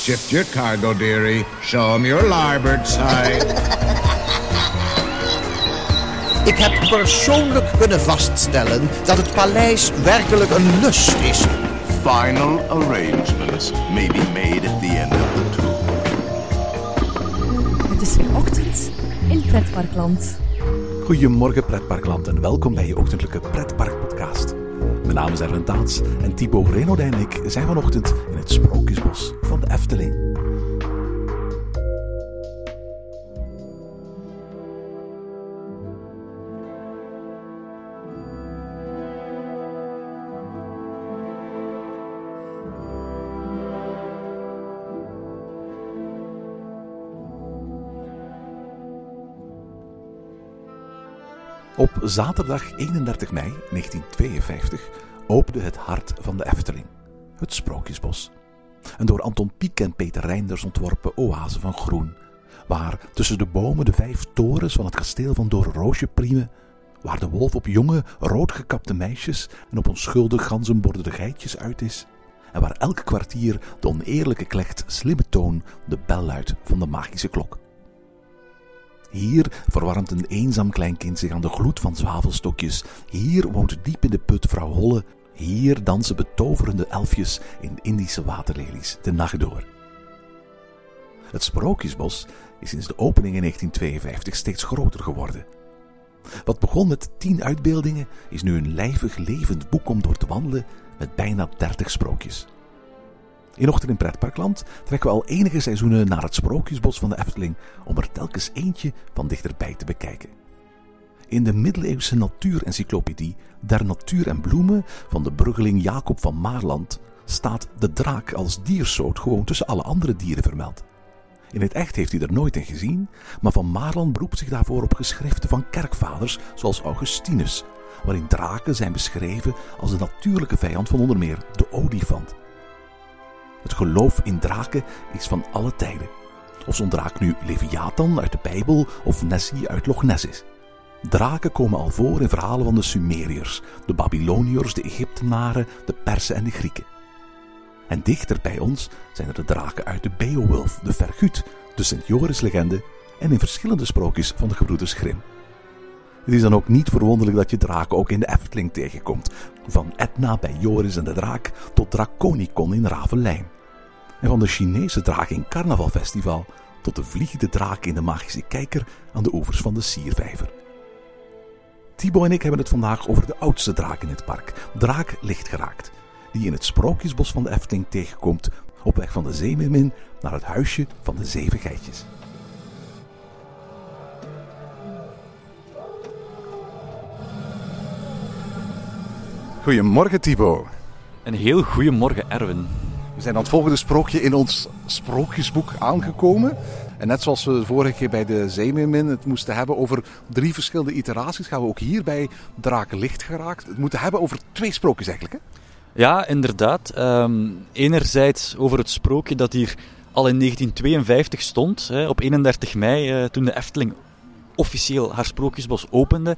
Shift your cargo, dearie. Show 'em your larboard side. Ik heb persoonlijk kunnen vaststellen dat het paleis werkelijk een lust is. Final arrangements may be made at the end of the tour. Het is weer ochtend in Pretparkland. Goedemorgen pretparkland en welkom bij je ochtendelijke pretparkpodcast. Mijn naam is Erwin Taats en Thibaut Renaudet en ik zijn vanochtend Sprookjesbos van de Efteling. Op zaterdag 31 mei 1952 opende het hart van de Efteling, het Sprookjesbos. Een door Anton Pieck en Peter Reinders ontworpen oase van groen, waar tussen de bomen de vijf torens van het kasteel van Doornroosje priemen, waar de wolf op jonge, roodgekapte meisjes en op onschuldig ganzenborderde geitjes uit is, en waar elk kwartier de oneerlijke klecht slimme toon de bel luidt van de magische klok. Hier verwarmt een eenzaam kleinkind zich aan de gloed van zwavelstokjes. Hier woont diep in de put vrouw Holle. Hier dansen betoverende elfjes in Indische waterlelies de nacht door. Het Sprookjesbos is sinds de opening in 1952 steeds groter geworden. Wat begon met tien uitbeeldingen is nu een lijvig levend boek om door te wandelen met bijna 30 sprookjes. In Ochtend in Pretparkland trekken we al enige seizoenen naar het Sprookjesbos van de Efteling om er telkens eentje van dichterbij te bekijken. In de middeleeuwse natuurencyclopedie Der Natuur en Bloemen van de bruggeling Jacob van Maarland staat de draak als diersoort gewoon tussen alle andere dieren vermeld. In het echt heeft hij er nooit in gezien, maar Van Maarland beroept zich daarvoor op geschriften van kerkvaders zoals Augustinus, waarin draken zijn beschreven als de natuurlijke vijand van onder meer de olifant. Het geloof in draken is van alle tijden. Of zo'n draak nu Leviathan uit de Bijbel of Nessie uit Loch Ness is. Draken komen al voor in verhalen van de Sumeriërs, de Babyloniërs, de Egyptenaren, de Persen en de Grieken. En dichter bij ons zijn er de draken uit de Beowulf, de Vergut, de Sint-Joris-legende en in verschillende sprookjes van de gebroeders Grimm. Het is dan ook niet verwonderlijk dat je draken ook in de Efteling tegenkomt. Van Etna bij Joris en de Draak tot Draconicon in Ravelijn. En van de Chinese draak in Carnavalfestival tot de vliegende draak in de Magische Kijker aan de oevers van de Siervijver. Thibaut en ik hebben het vandaag over de oudste draak in het park, Draak Lichtgeraakt, die in het Sprookjesbos van de Efteling tegenkomt op weg van de Zeemermin naar het huisje van de Zeven Geitjes. Goedemorgen Thibaut. Een heel goedemorgen, Erwin. We zijn aan het volgende sprookje in ons sprookjesboek aangekomen. En net zoals we de vorige keer bij de Zeemeermin het moesten hebben over drie verschillende iteraties, gaan we ook hier bij Draken Licht geraakt het moeten hebben over twee sprookjes eigenlijk. Hè? Ja, inderdaad. Ehm, enerzijds over het sprookje dat hier al in 1952 stond, hè, op 31 mei, eh, toen de Efteling officieel haar sprookjesbos opende.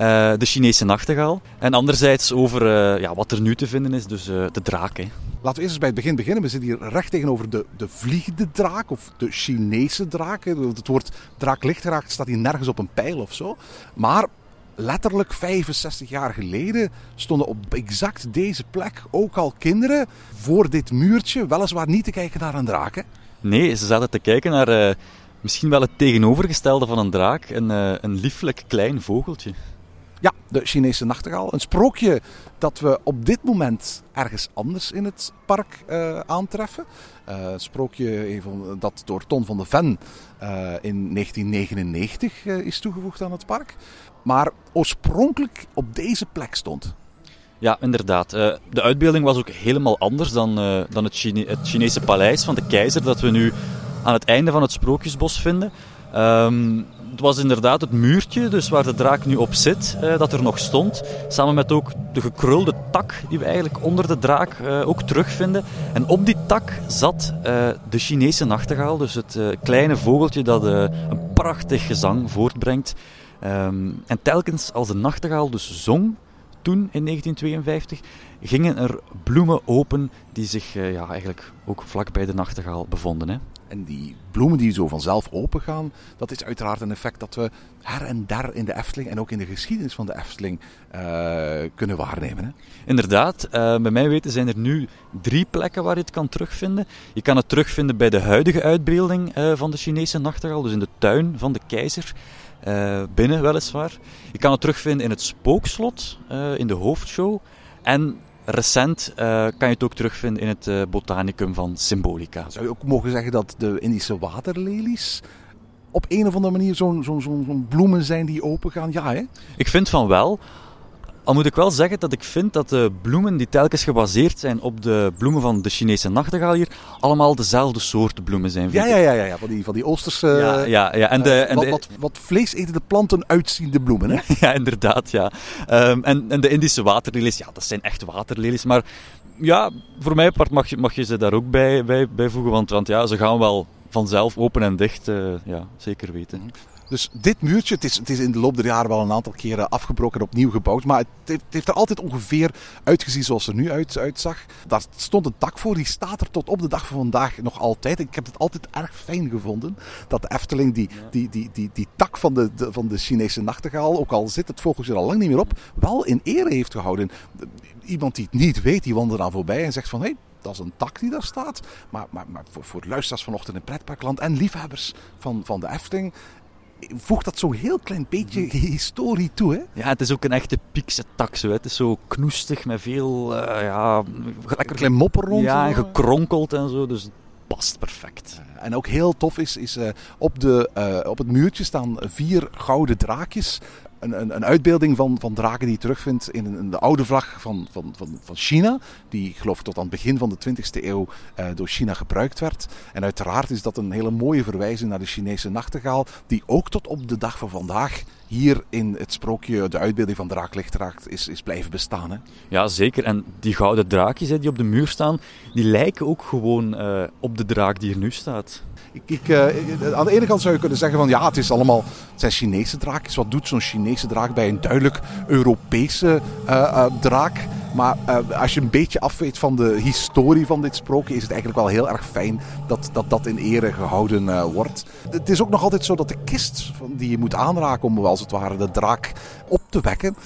Eh, de Chinese nachtegaal. En anderzijds over eh, ja, wat er nu te vinden is, dus uh, de draak. Hè. Laten we eerst eens bij het begin beginnen. We zitten hier recht tegenover de, de vliegende draak, of de Chinese draak. Het woord draak licht geraakt staat hier nergens op een pijl of zo. Maar letterlijk 65 jaar geleden stonden op exact deze plek ook al kinderen voor dit muurtje, weliswaar niet te kijken naar een draak. Hè? Nee, ze zaten te kijken naar misschien wel het tegenovergestelde van een draak, een, een lieflijk klein vogeltje. Ja, de Chinese nachtegaal. Een sprookje dat we op dit moment ergens anders in het park uh, aantreffen. Uh, een sprookje dat door Ton van de Ven uh, in 1999 is toegevoegd aan het park. Maar oorspronkelijk op deze plek stond. Ja, inderdaad. de uitbeelding was ook helemaal anders dan, dan het, het, Chinese paleis van de keizer dat we nu aan het einde van het Sprookjesbos vinden. Um, het was inderdaad het muurtje, dus waar de draak nu op zit, eh, dat er nog stond. Samen met ook de gekrulde tak die we eigenlijk onder de draak eh, ook terugvinden. En op die tak zat eh, de Chinese nachtegaal, dus het kleine vogeltje dat een prachtig gezang voortbrengt. Ehm, en telkens als de nachtegaal dus zong, toen in 1952, gingen er bloemen open die zich ja, eigenlijk ook vlak bij de nachtegaal bevonden. Hè. En die bloemen die zo vanzelf opengaan, dat is uiteraard een effect dat we her en der in de Efteling en ook in de geschiedenis van de Efteling eh, kunnen waarnemen. Hè? Inderdaad, eh, bij mij weten zijn er nu drie plekken waar je het kan terugvinden. Je kan het terugvinden bij de huidige uitbeelding eh, van de Chinese nachtegaal, dus in de tuin van de keizer. binnen weliswaar. Je kan het terugvinden in het spookslot, in de hoofdshow. En recent eh, kan je het ook terugvinden in het eh, botanicum van Symbolica. Zou je ook mogen zeggen dat de Indische waterlelies op een of andere manier zo'n bloemen zijn die opengaan? Ja, hè? Ik vind van wel. Al moet ik wel zeggen dat ik vind dat de bloemen die telkens gebaseerd zijn op de bloemen van de Chinese nachtegaal hier, allemaal dezelfde soort bloemen zijn. Ja, ja, ja, ja, ja. Van, die, van die Oosterse. ja, ja, ja. En de, eh, en wat, de, wat, wat vleesetende planten uitziende bloemen. Hè? ja, inderdaad, ja. Ehm, en, en de Indische waterlelies, ja, dat zijn echt waterlelies. Maar ja, voor mij part mag je, mag je ze daar ook bij, bij, bij voegen. Want, want ja, ze gaan wel vanzelf open en dicht. eh, ja, zeker weten. Dus dit muurtje, het is, het is in de loop der jaren wel een aantal keren afgebroken en opnieuw gebouwd. Maar het heeft, het heeft er altijd ongeveer uitgezien zoals het er nu uit, uitzag. Daar stond een tak voor, die staat er tot op de dag van vandaag nog altijd. Ik heb het altijd erg fijn gevonden dat de Efteling die, die, die, die, die tak van de, de- van de Chinese nachtegaal, ook al zit het vogeltje er al lang niet meer op, wel in ere heeft gehouden. Iemand die het niet weet, die wandelt aan voorbij en zegt van... Hey, dat is een tak die daar staat. Maar, maar, maar voor, voor luisteraars vanochtend in Pretparkland en liefhebbers van, van de Efteling voegt dat zo'n heel klein beetje historie toe. Hè? Ja, het is ook een echte piekse zo. hè. Het is zo knoestig met veel, eh, ja, lekker klein mopper rond. Ja, en zo. gekronkeld en zo. Dus het past perfect. En ook heel tof is, is eh, op, de, eh, op het muurtje staan vier gouden draakjes. Een, een, een uitbeelding van, van draken die je terugvindt in, in de oude vlag van, van, van, van China. Die geloof ik tot aan het begin van de 20e eeuw eh, door China gebruikt werd. En uiteraard is dat een hele mooie verwijzing naar de Chinese nachtegaal. Die ook tot op de dag van vandaag hier in het sprookje de uitbeelding van Draak Lichtraakt is, is blijven bestaan. Hè? Ja, zeker. En die gouden draakjes hè, die op de muur staan, die lijken ook gewoon eh, op de draak die er nu staat. Ik, ik, eh, aan de ene kant zou je kunnen zeggen van ja, het is allemaal zijn Chinese draakjes. Wat doet zo'n Chinese draak bij een duidelijk Europese eh, eh, draak? Maar als je een beetje afweet van de historie van dit sprookje, is het eigenlijk wel heel erg fijn dat dat, dat in ere gehouden eh, wordt. Het is ook nog altijd zo dat de kist die je moet aanraken om als het ware de draak op te wekken,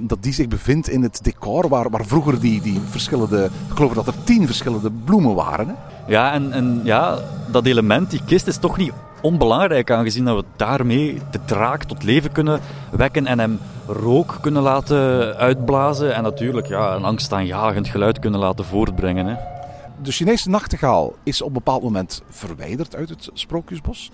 dat die zich bevindt in het decor waar, waar vroeger die, die verschillende, ik geloof dat er tien verschillende bloemen waren. Hè? Ja, en, en ja, dat element, die kist, is toch niet onbelangrijk, aangezien dat we daarmee de draak tot leven kunnen wekken en hem rook kunnen laten uitblazen. En natuurlijk ja, een angstaanjagend geluid kunnen laten voortbrengen. Hè. De Chinese nachtegaal is op een bepaald moment verwijderd uit het sprookjesbos.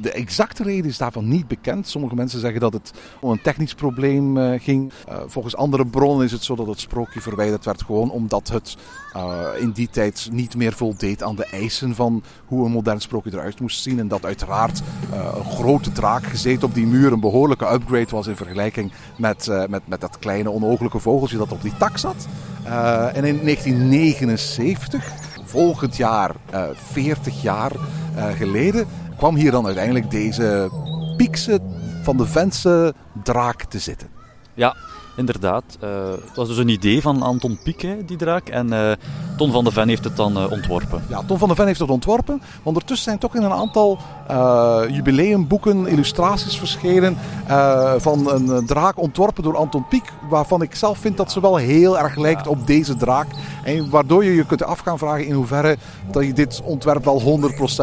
De- exacte reden is daarvan niet bekend. Sommige mensen zeggen dat het om een technisch probleem eh, ging. Eh, volgens andere bronnen is het zo dat het sprookje verwijderd werd gewoon omdat het eh, in die tijd niet meer voldeed aan de eisen van hoe een modern sprookje eruit moest zien. En dat uiteraard een grote draak gezeten op die muur een behoorlijke upgrade was in vergelijking met, met, met dat kleine onogelijke vogeltje dat op die tak zat. En in 1979 volgend jaar, eh 40 jaar eh, geleden, kwam hier dan uiteindelijk deze Piekse van de Ventse draak te zitten. Ja, inderdaad. Eh, het was dus een idee van Anton Pieck, hè, die draak. En eh, Ton van de Ven heeft het dan eh, ontworpen. Ja, Tom van de Ven heeft dat ontworpen. Ondertussen zijn toch in een aantal eh, jubileumboeken illustraties verschenen eh, van een eh, draak ontworpen door Anton Pieck. Waarvan ik zelf vind dat ze wel heel erg lijkt op deze draak. En waardoor je je kunt af gaan vragen in hoeverre dat je dit ontwerp wel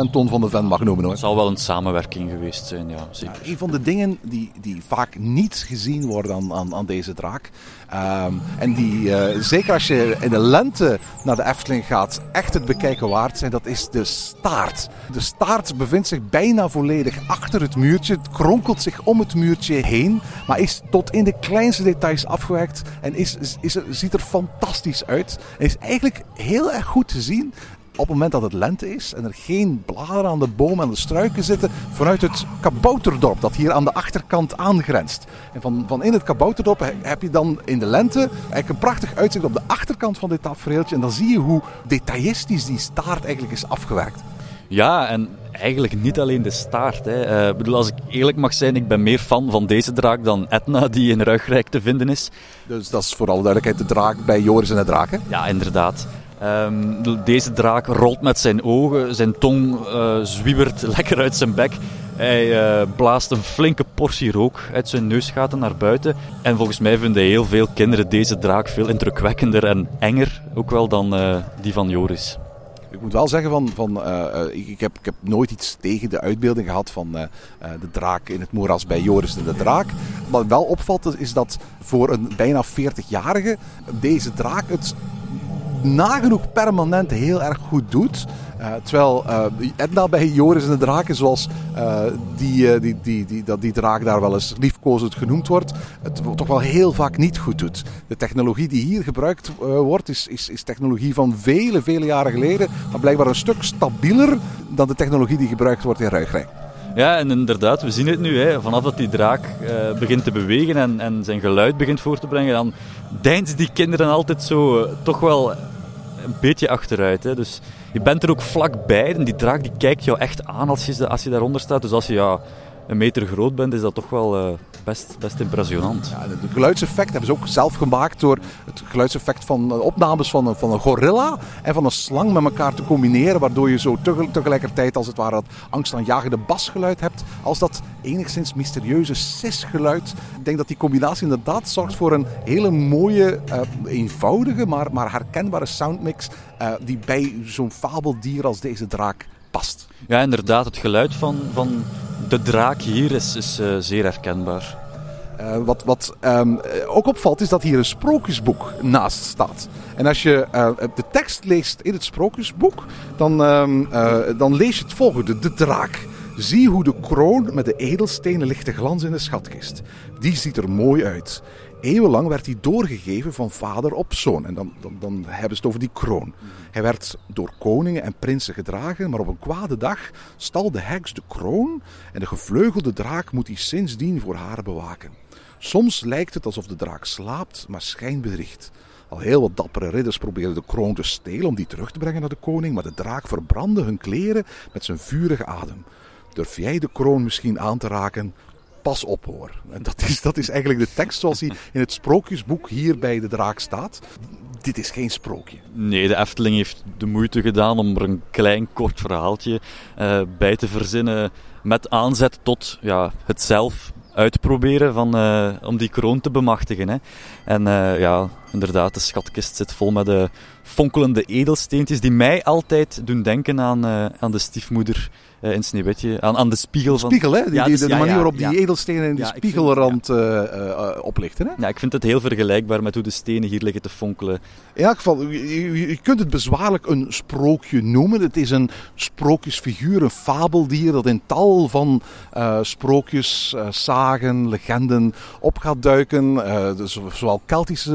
100% Ton van de Ven mag noemen. Hoor. Het zal wel een samenwerking geweest zijn, ja, zeker. Een van de dingen die, die vaak niet gezien worden aan, aan, aan deze draak. ehm, en die, eh, zeker als je in de lente naar de Efteling gaat, echt het bekijken waard zijn, dat is de staart. De staart bevindt zich bijna volledig achter het muurtje. Het kronkelt zich om het muurtje heen, maar is tot in de kleinste details afgewerkt en is, is, is ziet er fantastisch uit. Eigenlijk heel erg goed te zien op het moment dat het lente is en er geen bladeren aan de bomen en de struiken zitten, vanuit het kabouterdorp dat hier aan de achterkant aangrenst. En van, van in het kabouterdorp he- heb je dan in de lente eigenlijk een prachtig uitzicht op de achterkant van dit tafereeltje. En dan zie je hoe detailistisch die staart eigenlijk is afgewerkt. Ja, en eigenlijk niet alleen de staart. Hè. Eh, bedoel, als ik eerlijk mag zijn, ik ben meer fan van deze draak dan Etna, die in Ruigrijk te vinden is. Dus dat is voor alle duidelijkheid de draak bij Joris en de Draken. Ja, inderdaad. Ehm, deze draak rolt met zijn ogen, zijn tong uh, zwiebert lekker uit zijn bek. Hij uh, blaast een flinke portie rook uit zijn neusgaten naar buiten. En volgens mij vinden heel veel kinderen deze draak veel indrukwekkender en enger ook wel dan uh, die van Joris. Ik moet wel zeggen, van, van, ik, ik, heb, ik heb nooit iets tegen de uitbeelding gehad van de draak in het moeras bij Joris en de Draak. Wat wel opvalt is dat voor een bijna 40-jarige deze draak het nagenoeg permanent heel erg goed doet. Uh, terwijl uh, Edna bij Joris en de Draken, zoals uh, die, die, die, die, dat die draak daar wel eens liefkozend genoemd wordt, het toch wel heel vaak niet goed doet. De technologie die hier gebruikt wordt, is, is, is technologie van vele, vele jaren geleden, maar blijkbaar een stuk stabieler dan de technologie die gebruikt wordt in Ruigrijk. Ja, en inderdaad, we zien het nu. Hè. Vanaf dat die draak begint te bewegen en, en zijn geluid begint voor te brengen, dan deinzen die kinderen altijd zo toch wel een beetje achteruit. Hè. Dus je bent er ook vlakbij en die draak die kijkt jou echt aan als je, als je daaronder staat. Dus als je ja, een meter groot bent, is dat toch wel uh, best, best impressionant. Ja, het geluidseffect hebben ze ook zelf gemaakt door het geluidseffect van opnames van een, van een gorilla en van een slang met elkaar te combineren. Waardoor je zo tegelijkertijd als het ware dat angstaanjagende basgeluid hebt, als dat enigszins mysterieuze sisgeluid. Ik denk dat die combinatie inderdaad zorgt voor een hele mooie, uh, eenvoudige, maar, maar herkenbare soundmix die bij zo'n fabeldier als deze draak past. Ja, inderdaad. Het geluid van, van de draak hier is, uh, zeer herkenbaar. Uh, wat wat um, ook opvalt is dat hier een sprookjesboek naast staat. En als je de tekst leest in het sprookjesboek, dan, um, dan lees je het volgende: De draak. Zie hoe de kroon met de edelstenen ligt te glans in de schatkist. Die ziet er mooi uit. Eeuwenlang werd hij doorgegeven van vader op zoon. En dan, dan, dan hebben ze het over die kroon. Hij werd door koningen en prinsen gedragen, maar op een kwade dag stal de heks de kroon en de gevleugelde draak moet hij sindsdien voor haar bewaken. Soms lijkt het alsof de draak slaapt, maar schijn bedriegt. Al heel wat dappere ridders probeerden de kroon te stelen om die terug te brengen naar de koning, maar de draak verbrandde hun kleren met zijn vurige adem. Durf jij de kroon misschien aan te raken? Pas op hoor. En dat is, dat is eigenlijk de tekst zoals hij in het sprookjesboek hier bij de draak staat. Dit is geen sprookje. Nee, de Efteling heeft de moeite gedaan om er een klein kort verhaaltje uh, bij te verzinnen. Met aanzet tot ja, het zelf uitproberen van, uh, om die kroon te bemachtigen. Hè. En uh, ja, inderdaad, de schatkist zit vol met de fonkelende edelsteentjes die mij altijd doen denken aan, uh, aan de stiefmoeder uh, in Sneeuwwitje. Aan, aan de spiegel van... Spiegel, hè? Die, ja, dus, de, de ja, manier waarop die edelstenen in de spiegelrand vind, uh, oplichten, hè? Ja, ik vind het heel vergelijkbaar met hoe de stenen hier liggen te fonkelen. In elk geval, je, je kunt het bezwaarlijk een sprookje noemen. Het is een sprookjesfiguur, een fabeldier dat in tal van sprookjes, sagen, legenden op gaat duiken. Dus, zowel Keltische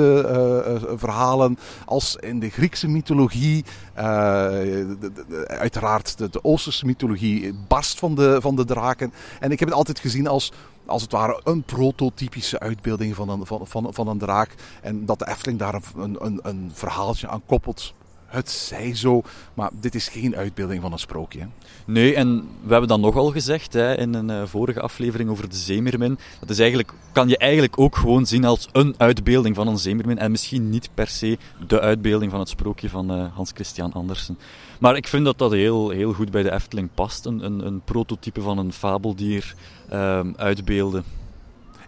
verhalen als in de Griekse mythologie. De, uiteraard de, de Oosterse mythologie barst van de, van de draken. En ik heb het altijd gezien als, als het ware een prototypische uitbeelding van een, van, van, van een draak. En dat de Efteling daar een, een, een verhaaltje aan koppelt. Het zij zo, maar dit is geen uitbeelding van een sprookje. Nee, en we hebben dan nogal gezegd hè, in een uh, vorige aflevering over de Zeemermin. Dat is eigenlijk, kan je eigenlijk ook gewoon zien als een uitbeelding van een Zeemermin. En misschien niet per se de uitbeelding van het sprookje van uh, Hans Christian Andersen. Maar ik vind dat dat heel, heel goed bij de Efteling past. Een, een, een prototype van een fabeldier um, uitbeelden.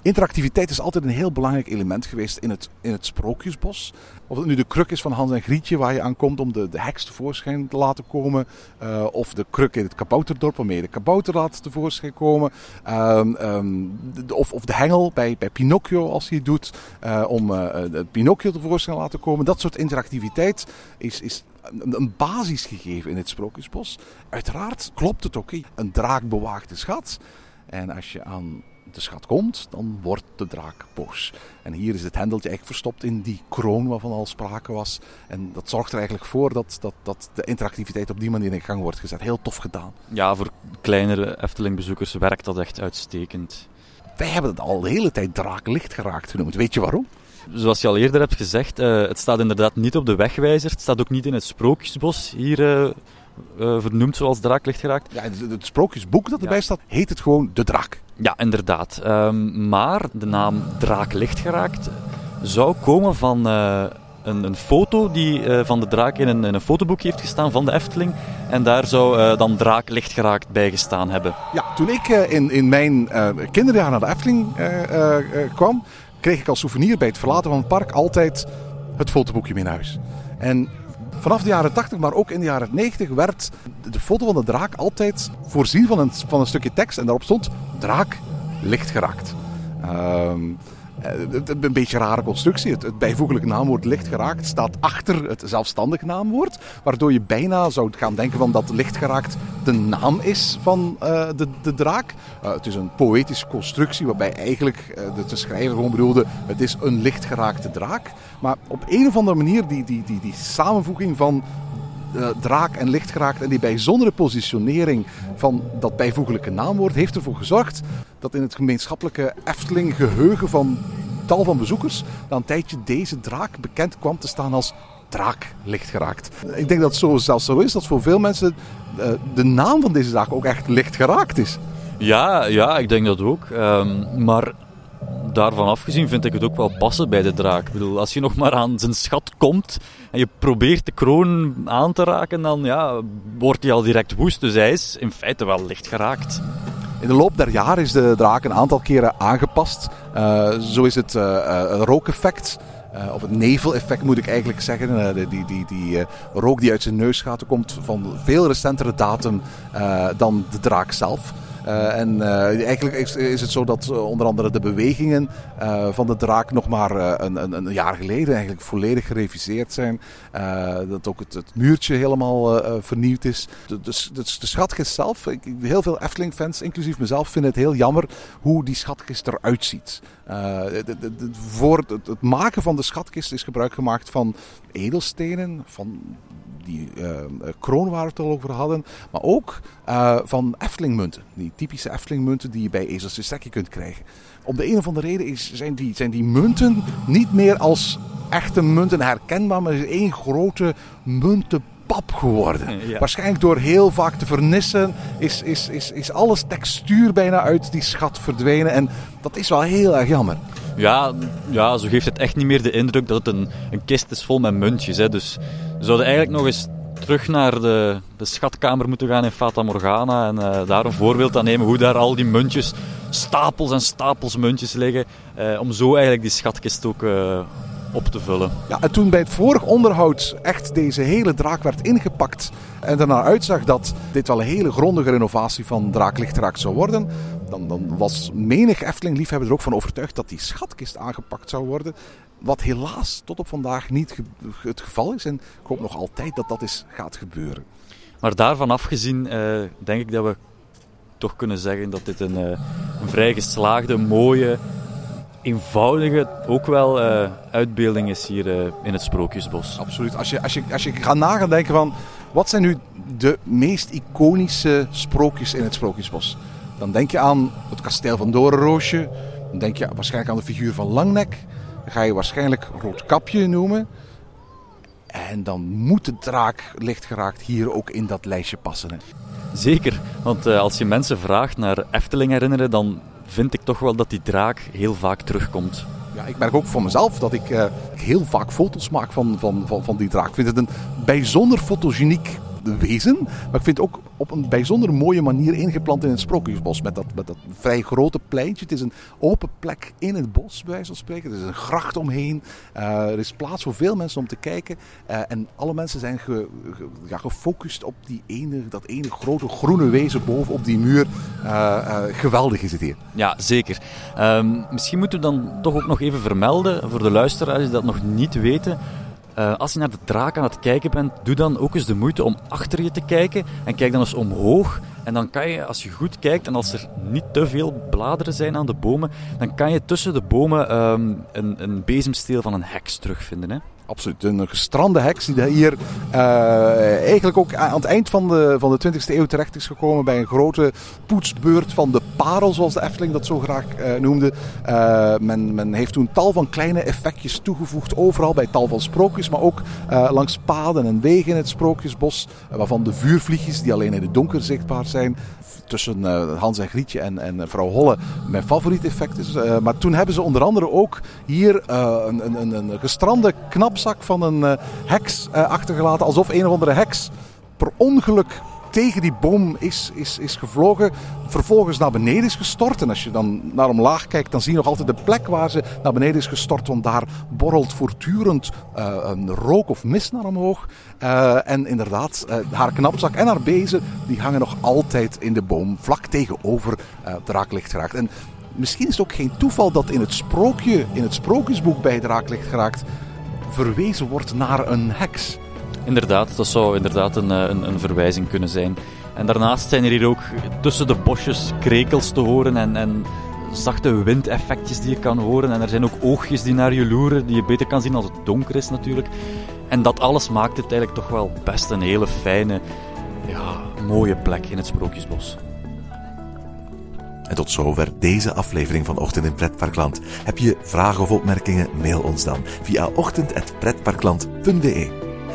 Interactiviteit is altijd een heel belangrijk element geweest in het, in het sprookjesbos. Of het nu de kruk is van Hans en Grietje waar je aankomt om de, de heks tevoorschijn te laten komen. Uh, of de kruk in het kabouterdorp waarmee je de kabouter laat tevoorschijn komen. Um, de, of, of de hengel bij, bij Pinocchio als hij het doet. Uh, om uh, de Pinocchio tevoorschijn te laten komen. Dat soort interactiviteit is, is een, basis gegeven in het sprookjesbos. Uiteraard klopt het ook. Een draak bewaagt de schat. En als je aan de schat komt, dan wordt de draak boos. En hier is het hendeltje eigenlijk verstopt in die kroon waarvan al sprake was. En dat zorgt er eigenlijk voor dat, dat, dat de interactiviteit op die manier in gang wordt gezet. Heel tof gedaan. Ja, voor kleinere Efteling-bezoekers werkt dat echt uitstekend. Wij hebben het al de hele tijd draaklicht geraakt genoemd. Weet je waarom? Zoals je al eerder hebt gezegd, uh, het staat inderdaad niet op de wegwijzer. Het staat ook niet in het sprookjesbos hier uh, eh, vernoemd zoals draak ligt geraakt. Ja, het, het sprookjesboek dat erbij Ja. staat, heet het gewoon De Draak. Ja, inderdaad. Ehm, maar de naam Draak Licht geraakt zou komen van eh, een, een foto die eh, van de draak in een, in een fotoboek heeft gestaan van de Efteling. En daar zou dan Draak Licht geraakt bij gestaan hebben. Ja, toen ik in, in mijn kinderjaren naar de Efteling kwam, kreeg ik als souvenir bij het verlaten van het park altijd het fotoboekje mee naar huis. En vanaf de jaren 80, maar ook in de jaren 90, werd de foto van de draak altijd voorzien van een, van een stukje tekst. En daarop stond draak licht geraakt. Ehm, eh, een beetje rare constructie. Het, bijvoeglijke naamwoord licht geraakt staat achter het zelfstandig naamwoord. Waardoor je bijna zou gaan denken van dat licht geraakt de naam is van eh, de, de draak. Eh, het is een poëtische constructie waarbij eigenlijk eh, de, schrijver gewoon bedoelde... het is een licht geraakte draak. Maar op een of andere manier die, die, die, die samenvoeging van eh, draak en licht geraakt en die bijzondere positionering van dat bijvoeglijke naamwoord heeft ervoor gezorgd dat in het gemeenschappelijke Efteling geheugen van tal van bezoekers na een tijdje deze draak bekend kwam te staan als draak licht geraakt. Ik denk dat het zo, zelfs zo is dat voor veel mensen eh, de naam van deze draak ook echt licht geraakt is. Ja, ja, ik denk dat ook. Ehm, maar daarvan afgezien vind ik het ook wel passen bij de draak. Ik bedoel, als je nog maar aan zijn schat komt en je probeert de kroon aan te raken, dan ja, wordt hij al direct woest. Dus hij is in feite wel licht geraakt. In de loop der jaren is de draak een aantal keren aangepast. Eh, zo is het een rookeffect. of het neveleffect moet ik eigenlijk zeggen. Die die, die, rook die uit zijn neus gaat, komt van veel recentere datum dan de draak zelf. Eh, en eh, eigenlijk is, het zo dat eh, onder andere de bewegingen van de draak nog maar een, een, een jaar geleden eigenlijk volledig gereviseerd zijn. Dat ook het, het muurtje helemaal vernieuwd is. De, de, de, schatkist zelf, ik, heel veel Efteling-fans, inclusief mezelf, vinden het heel jammer hoe die schatkist eruit ziet. Voor het, het maken van de schatkist is gebruik gemaakt van edelstenen, van die eh, eh, kroon waar we het al over hadden, maar ook eh, van Eftelingmunten. Die typische Eftelingmunten die je bij Ezelse Sekje kunt krijgen. Om de een of andere reden is, zijn, die, zijn die munten niet meer als echte munten herkenbaar, maar is één grote muntenpap geworden. Ja. Waarschijnlijk door heel vaak te vernissen is, is, is, is alles textuur bijna uit die schat verdwenen. En dat is wel heel erg jammer. Ja, ja, zo geeft het echt niet meer de indruk dat het een, een kist is vol met muntjes. Hè. Dus we zouden eigenlijk nog eens terug naar de, de schatkamer moeten gaan in Fata Morgana en eh, daar een voorbeeld aan nemen hoe daar al die muntjes, stapels en stapels muntjes liggen, eh, om zo eigenlijk die schatkist ook eh, op te vullen. Ja, en toen bij het vorig onderhoud echt deze hele draak werd ingepakt en naar uitzag dat dit wel een hele grondige renovatie van Draak Lichtraak zou worden, dan, dan was menig Efteling-liefhebber er ook van overtuigd dat die schatkist aangepakt zou worden. Wat helaas tot op vandaag niet het geval is. En ik hoop nog altijd dat dat eens gaat gebeuren. Maar daarvan afgezien eh, denk ik dat we toch kunnen zeggen dat dit een, eh, een vrij geslaagde, mooie, eenvoudige, ook wel eh, uitbeelding is hier in het Sprookjesbos. Absoluut. Als je, als je, als je gaat na gaan denken van wat zijn nu de meest iconische sprookjes in het Sprookjesbos? Dan denk je aan het kasteel van Doornroosje. Dan denk je waarschijnlijk aan de figuur van Langnek. Dan ga je waarschijnlijk Roodkapje noemen. En dan moet de draak lichtgeraakt hier ook in dat lijstje passen. Hè. Zeker, want eh, als je mensen vraagt naar Efteling herinneren, dan vind ik toch wel dat die draak heel vaak terugkomt. Ja, ik merk ook voor mezelf dat ik eh, heel vaak foto's maak van, van, van, van die draak. Ik vind het een bijzonder fotogeniek wezen. Maar ik vind het ook op een bijzonder mooie manier ingeplant in het Sprookjesbos. Met dat, met dat vrij grote pleintje. Het is een open plek in het bos, bij wijze van spreken. Er is een gracht omheen. Eh, er is plaats voor veel mensen om te kijken. Eh, en alle mensen zijn gefocust op die ene, dat ene grote groene wezen boven op die muur. Eh, geweldig is het hier. Ja, zeker. Ehm, misschien moeten we dan toch ook nog even vermelden voor de luisteraars die dat nog niet weten. Eh, als je naar de draak aan het kijken bent, doe dan ook eens de moeite om achter je te kijken en kijk dan eens omhoog. En dan kan je, als je goed kijkt en als er niet te veel bladeren zijn aan de bomen, dan kan je tussen de bomen ehm, een, een bezemsteel van een heks terugvinden. Hè? Absoluut. Een gestrande heks die hier uh, eigenlijk ook aan het eind van de, van de 20e eeuw terecht is gekomen bij een grote poetsbeurt van de parel, zoals de Efteling dat zo graag uh, noemde. Uh, men, men heeft toen tal van kleine effectjes toegevoegd, overal bij tal van sprookjes, maar ook langs paden en wegen in het sprookjesbos, waarvan de vuurvliegjes, die alleen in het donker zichtbaar zijn, tussen Hans en Grietje en, en vrouw Holle mijn favoriet effect is. maar toen hebben ze onder andere ook hier een, een, een gestrande knap zak van een heks achtergelaten. Alsof een of andere heks per ongeluk tegen die boom is, is, is gevlogen. Vervolgens naar beneden is gestort. En als je dan naar omlaag kijkt, dan zie je nog altijd de plek waar ze naar beneden is gestort. Want daar borrelt voortdurend uh, een rook of mist naar omhoog. Uh, en inderdaad, uh, haar knapzak en haar bezen die hangen nog altijd in de boom. Vlak tegenover het raaklicht geraakt. En misschien is het ook geen toeval dat in het sprookje, in het sprookjesboek bij het raaklicht geraakt verwezen wordt naar een heks. Inderdaad, dat zou inderdaad een, een, een, verwijzing kunnen zijn. En daarnaast zijn er hier ook tussen de bosjes krekels te horen en, en zachte windeffectjes die je kan horen. En er zijn ook oogjes die naar je loeren, die je beter kan zien als het donker is natuurlijk. En dat alles maakt het eigenlijk toch wel best een hele fijne, ja, mooie plek in het Sprookjesbos. En tot zover deze aflevering van Ochtend in Pretparkland. Heb je vragen of opmerkingen? Mail ons dan via ochtend.pretparkland.be.